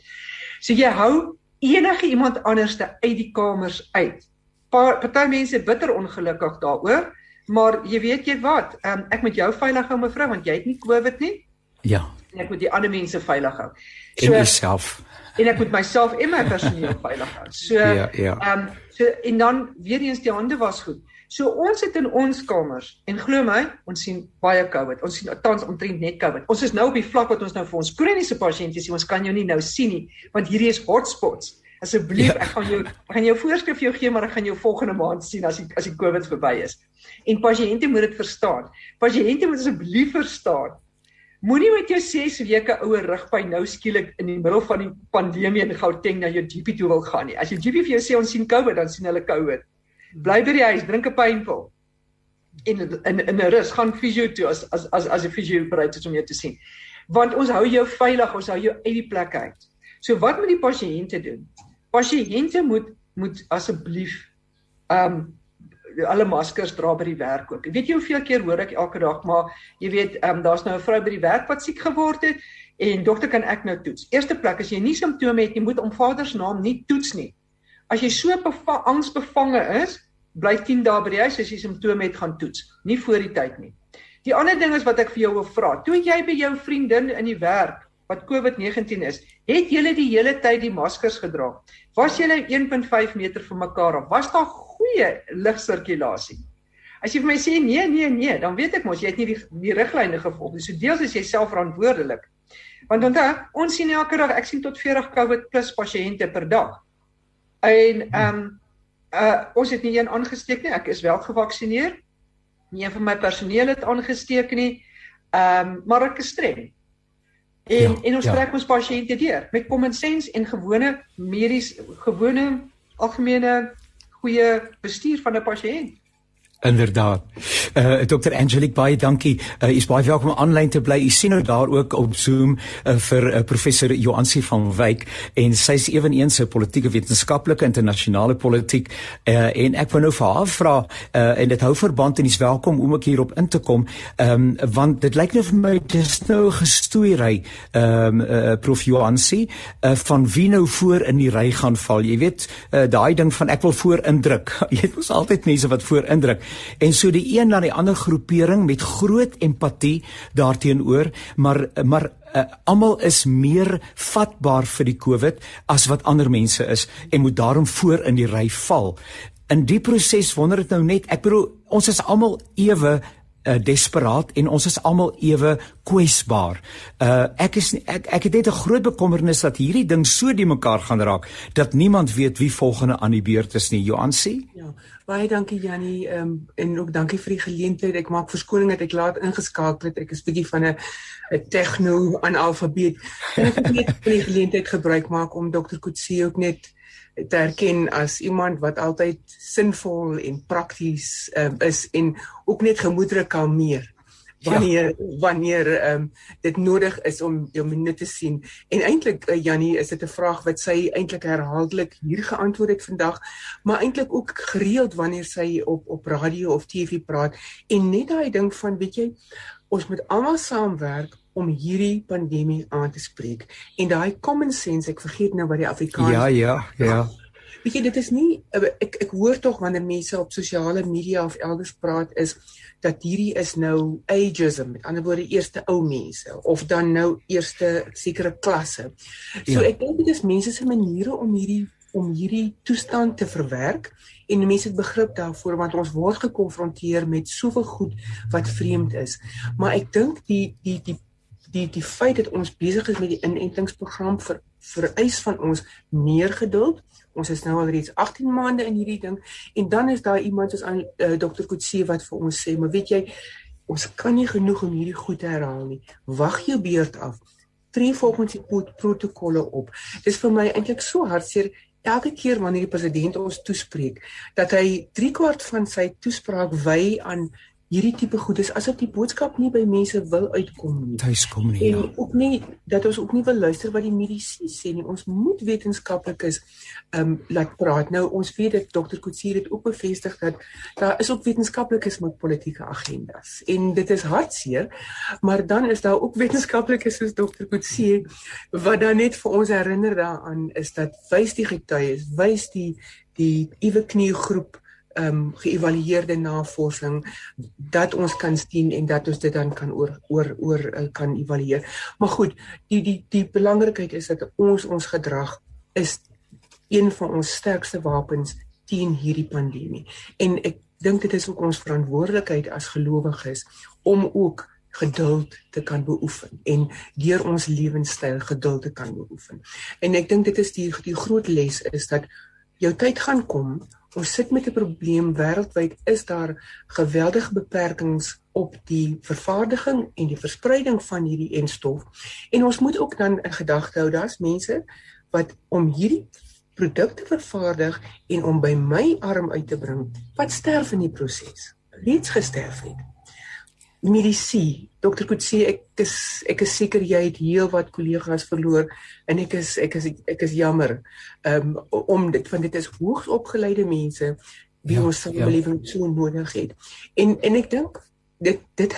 So jy hou enige iemand anderste uit die kamers uit. Party mense bitter ongelukkig daaroor, maar jy weet jy wat, um, ek moet jou veilig hou mevrou want jy het nie COVID nie. Ja. En ek moet die ander mense veilig hou. So, en jouself. En ek moet myself en my personeel veilig hou. So ja, ja. Um, so en dan weer eens die hande was goed. So ons het in ons kamers en glo my, ons sien baie COVID. Ons sien tans omtrent net COVID. Ons is nou op die vlak wat ons nou vir ons kroniese pasiënte sien. Ons kan jou nie nou sien nie, want hierdie is hotspots. Asseblief, ja. ek gaan jou ek gaan jou voorskrif vir jou gee, maar ek gaan jou volgende maand sien as die as die COVID verby is. En pasiënte moet dit verstaan. Pasiënte moet asseblief verstaan. Moenie met jou 6 weke ouer rugpyn nou skielik in die middel van die pandemie in Gauteng na jou GP toe wil gaan nie. As jou GP vir jou sê ons sien COVID, dan sien hulle COVID bly by die huis, drink 'n pynpil. En in in 'n rus gaan fisio toe as as as as 'n fisio bereid is om jou te sien. Want ons hou jou veilig, ons hou jou uit die plek uit. So wat moet die pasiënte doen? Pasiënte moet moet asseblief ehm um, alle maskers dra by die werk ook. Weet jy hoeveel keer hoor ek elke dag maar jy weet ehm um, daar's nou 'n vrou by die werk wat siek geword het en dokter kan ek nou toets. Eerste plek as jy nie simptome het nie, moet om vader se naam nie toets nie. As jy so angsbevange is, bly 10 dae by die huis as jy simptome het gaan toets, nie voor die tyd nie. Die ander ding is wat ek vir jou wil vra. Toe jy by jou vriendin in die werk wat COVID-19 is, het julle die hele tyd die maskers gedra? Was julle 1.5 meter van mekaar af? Was daar goeie lugsirkulasie? As jy vir my sê nee, nee, nee, dan weet ek mos jy het nie die die riglyne gevolg nie. So deels is jy self verantwoordelik. Want onthou, ons sien elke dag, ek sien tot 40 COVID plus pasiënte per dag. En ehm um, uh ons het nie een aangesteek nie. Ek is wel gevaksinneer. Nie een van my personeel het aangesteek nie. Ehm um, maar ek is streng. En ja, en ons ja. trek ons pasiënte deur met common sense en gewone medies gewone algemene goeie bestuur van 'n pasiënt. Inderdaad. Uh Dr. Angelique baie dankie. Uh is baie welkom om aanlyn te bly. U sien nou daar ook op Zoom uh, vir uh, professor Joansi van Wyk en sy is ewenigs 'n politieke wetenskaplike internasionale politiek. Uh en ek wou nou vir haar vra uh en dit hou verband en u is welkom om ook hierop in te kom. Ehm um, want dit lyk nou vir my dis nou gestoeiery ehm um, uh, prof Joansi uh van wie nou voor in die ry gaan val. Jy weet uh daai ding van ek wil voor indruk. Jy het mos altyd mense wat voor indruk en so die een na die ander groepering met groot empatie daarteenoor maar maar uh, almal is meer vatbaar vir die COVID as wat ander mense is en moet daarom voor in die ry val. In die proses wonder dit nou net, ek bedoel ons is almal ewe uh, desperaat en ons is almal ewe kwesbaar. Uh ek is ek ek het net 'n groot bekommernis dat hierdie ding so die mekaar gaan raak dat niemand weet wie volgende aan die beurt is nie. Johan sê? Ja. Baie dankie Jannie um, en ook dankie vir die geleentheid. Ek maak verskoning dat ek laat ingeskakel het. Ek is bietjie van 'n 'n tegno analfabeet. En ek het net van die geleentheid gebruik maak om Dr. Kutsie ook net te erken as iemand wat altyd sinvol en prakties um, is en ook net gemoedere kalmeer wanneer ja. wanneer ehm um, dit nodig is om jou minuut te sien en eintlik uh, Jannie is dit 'n vraag wat sy eintlik herhaaldelik hier geantwoord het vandag maar eintlik ook gereeld wanneer sy op op radio of TV praat en net daai ding van weet jy ons moet almal saamwerk om hierdie pandemie aan te spreek. En daai common sense, ek vergeet nou wat die Afrikaans Ja, ja, ja. Weet jy dit is nie ek ek hoor tog wanneer mense op sosiale media of elders praat is dat hierdie is nou ageism, met ander woorde eerste ou mense of dan nou eerste sekere klasse. So ja. ek dink dit is mense se maniere om hierdie om hierdie toestand te verwerk en mense het begrip daarvoor want ons word gekonfronteer met soveel goed wat vreemd is. Maar ek dink die die die die die feit dat ons besig is met die inentingsprogram vir vereis van ons meer geduld. Ons is nou al reeds 18 maande in hierdie ding en dan is daar iemand soos aan uh, Dr. Kutse wat vir ons sê, maar weet jy, ons kan nie genoeg om hierdie goed te herhaal nie. Wag jou beurt af. Tree volgens die protokolle op. Dis vir my eintlik so hartseer elke keer wanneer die president ons toespreek dat hy 3 kwart van sy toespraak wy aan hierdie tipe goed is asof die boodskap nie by mense wil uitkom nie. Tuis kom nie. En ja. ook nie dat ons ook nie wil luister wat die mediese sê nie. Ons moet wetenskaplikes ehm um, laat praat. Nou ons weet dat dokter Kutsie dit ook bevestig dat daar is ook wetenskaplikes met politieke agendas. En dit is hartseer, maar dan is daar ook wetenskaplikes soos dokter Kutsie wat dan net vir ons herinner daaraan is dat wys die getuies, wys die die Iwe Knie groep ehm um, geëvalueerde navorsing dat ons kan sien en dat ons dit dan kan oor oor oor uh, kan evalueer. Maar goed, die die die belangrikheid is dat ons ons gedrag is een van ons sterkste wapens teen hierdie pandemie. En ek dink dit is ook ons verantwoordelikheid as gelowiges om ook geduld te kan beoefen en deur ons lewenstyl geduld te kan beoefen. En ek dink dit is die die groot les is dat jou tyd gaan kom ons sit met 'n probleem wêreldwyd is daar geweldige beperkings op die vervaardiging en die verspreiding van hierdie enstof. En ons moet ook dan in gedagte hou daar's mense wat om hierdie produkte vervaardig en om by my arm uit te bring wat sterf in die proses. Reeds gesterf het. Mediese dokter Kutse ek is ek is seker jy het heel wat kollegas verloor en ek is ek is ek is jammer um, om dit want dit is hoogs opgeleide mense wie ja, ons samelewing ja. so nodig het. En en ek dink dit dit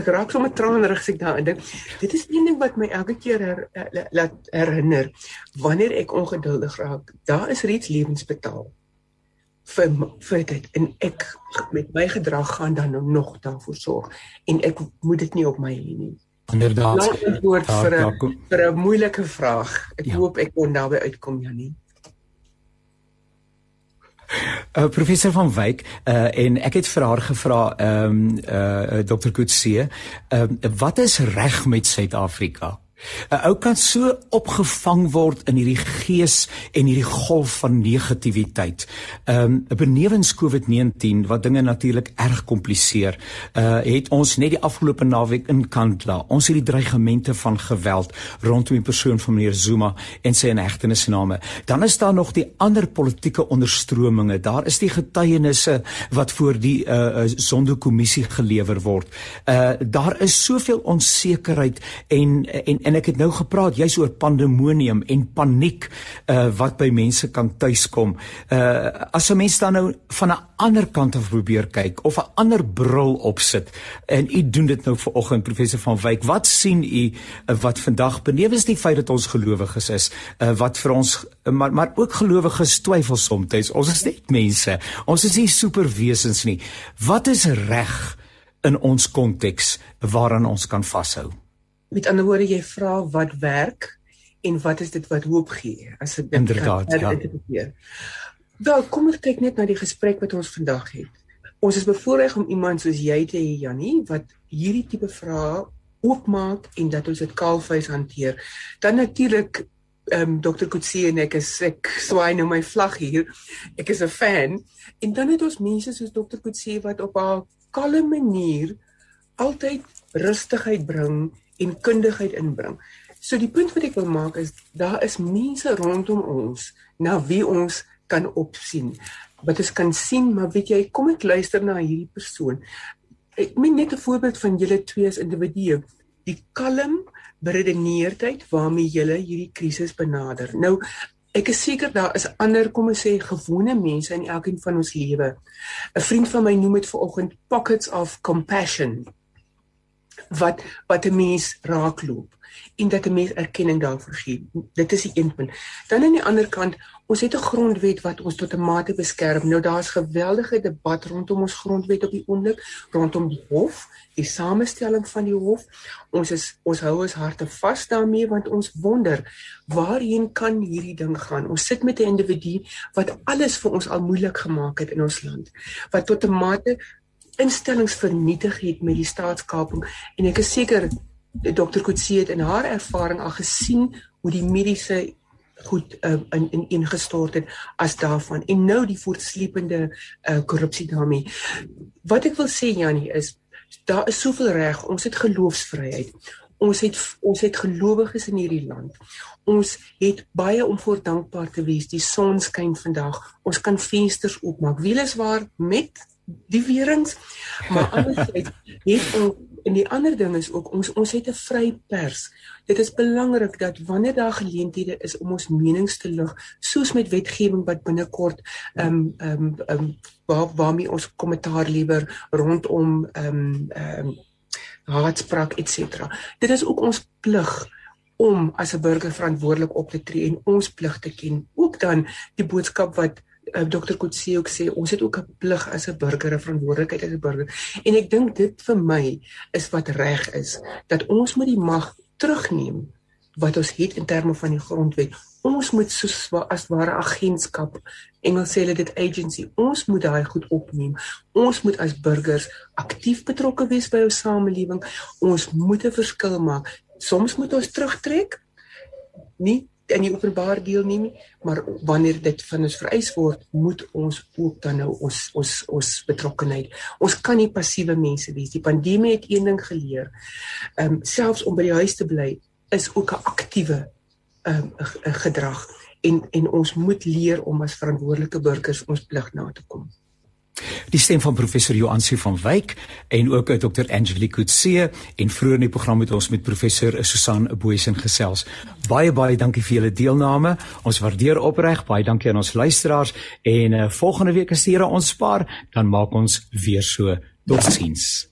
ek raak sommer tranerig as ek daaraan dink. Dit is een ding wat my elke keer her, laat herinner wanneer ek ongeduldig raak daar is reeds lewens betaal vir vir dit en ek met my gedrag gaan dan nou nog daarvoor sorg en ek moet dit nie op my hê nie. Inderdaad. Laat woord vir 'n vir 'n moeilike vraag. Ek ja. hoop ek kon daarby uitkom Janie. Uh, professor van Wyk uh, en ek het vir haar gevra ehm um, uh, Dr. Kutse, ehm uh, wat is reg met Suid-Afrika? 'n Ou kan so opgevang word in hierdie gees en hierdie golf van negativiteit. Ehm um, benewens COVID-19 wat dinge natuurlik erg kompliseer, uh het ons net die afgelope naweek in Kandla, ons het die dreigemente van geweld rondom die persoon van meneer Zuma en sy inhegtenisname. Dan is daar nog die ander politieke onderstrominge. Daar is die getuienisse wat voor die uh sondekommissie gelewer word. Uh daar is soveel onsekerheid en en en ek het nou gepraat juis oor pandemonium en paniek uh wat by mense kan tuiskom. Uh as 'n mens dan nou van 'n ander kant af probeer kyk of 'n ander bril opsit en u doen dit nou vanoggend professor van Wyk, wat sien u uh, wat vandag benewens die feit dat ons gelowiges is, uh wat vir ons maar maar ook gelowiges twyfel soms. Ons is net mense. Ons is nie superwesens nie. Wat is reg in ons konteks waaraan ons kan vashou? Met ander woorde jy vra wat werk en wat is dit wat hoop gee as ek inderdaad ja. Wel, kom ons kyk net na die gesprek wat ons vandag het. Ons is bevoorreg om iemand soos jy te hê Jannie wat hierdie tipe vrae oopmaak en dat ons dit kaalvuis hanteer. Dan natuurlik ehm um, Dr. Kutsie en ek is ek swaai nou my vlag hier. Ek is 'n fan. En dan het ons mense soos Dr. Kutsie wat op 'n kalme manier altyd rustigheid bring en kundigheid inbring. So die punt wat ek wil maak is daar is mense rondom ons na wie ons kan opsien. Wat ons kan sien, maar weet jy, kom ek luister na hierdie persoon. Ek meen net 'n voorbeeld van julle twee as individue. Die kalm beredeneerdheid waarmee julle hierdie krisis benader. Nou Ek is seker daar is ander kom ons sê gewone mense in elkeen van ons lewe. 'n Vriend van my noem dit vanoggend pockets of compassion wat wat 'n mens raakloop. en dat 'n mens erkenning daarvoor gee. Dit is die een punt. Dan aan die ander kant, ons het 'n grondwet wat ons tot 'n mate beskerm. Nou daar's geweldige debat rondom ons grondwet op die oomblik, rondom die hof, die samestelling van die hof. Ons is ons hou ons harte vas daarmee want ons wonder waarheen kan hierdie ding gaan? Ons sit met 'n individu wat alles vir ons al moeilik gemaak het in ons land. Wat tot 'n mate instellings vernietig het met die staatskaping en ek is seker Dr. Kutsie het in haar ervaring al gesien hoe die mediese goed uh, in in ingestort het as daarvan en nou die voortsleepende uh, korrupsie daarmee. Wat ek wil sê Jannie is daar is soveel reg. Ons het geloofsvryheid. Ons het ons het gelowiges in hierdie land. Ons het baie om voor dankbaar te wees. Die son skyn vandag. Ons kan vensters oopmaak. Wieles waar met die weerings. Maar andersins het ons en die ander ding is ook ons ons het 'n vry pers. Dit is belangrik dat wanneer daar geleenthede is om ons menings te lig, soos met wetgewing wat binnekort ehm um, ehm um, um, waar waarmee ons kommentaar liewer rondom ehm um, ehm um, haatspraak et cetera. Dit is ook ons plig om as 'n burger verantwoordelik op te tree en ons plig te ken. Ook dan die boodskap wat Dr. Kutsie ook sê ons het ook 'n plig as 'n burger, 'n verantwoordelikheid as 'n burger. En ek dink dit vir my is wat reg is dat ons moet die mag terugneem wat ons het in terme van die grondwet. Ons moet soos as ware agentskap, Engels sê hulle dit agency, ons moet daai goed opneem. Ons moet as burgers aktief betrokke wees by ons samelewing. Ons moet 'n verskil maak. Soms moet ons terugtrek. Nie in die openbaar deelneem nie, maar wanneer dit van ons vereis word, moet ons ook dan nou ons ons ons betrokkeheid. Ons kan nie passiewe mense wees. Die pandemie het een ding geleer. Ehm um, selfs om by die huis te bly is ook 'n aktiewe ehm um, gedrag en en ons moet leer om as verantwoordelike burgers ons plig na te kom. Die stem van professor Joansi van Wyk en ook Dr Angelique Kutse en vroeër in die program het ons met professor Susan Booysen gesels. Baie baie dankie vir julle deelname. Ons waardeer opreg. Baie dankie aan ons luisteraars en uh, volgende week as die Here ons spaar, dan maak ons weer so. Totsiens.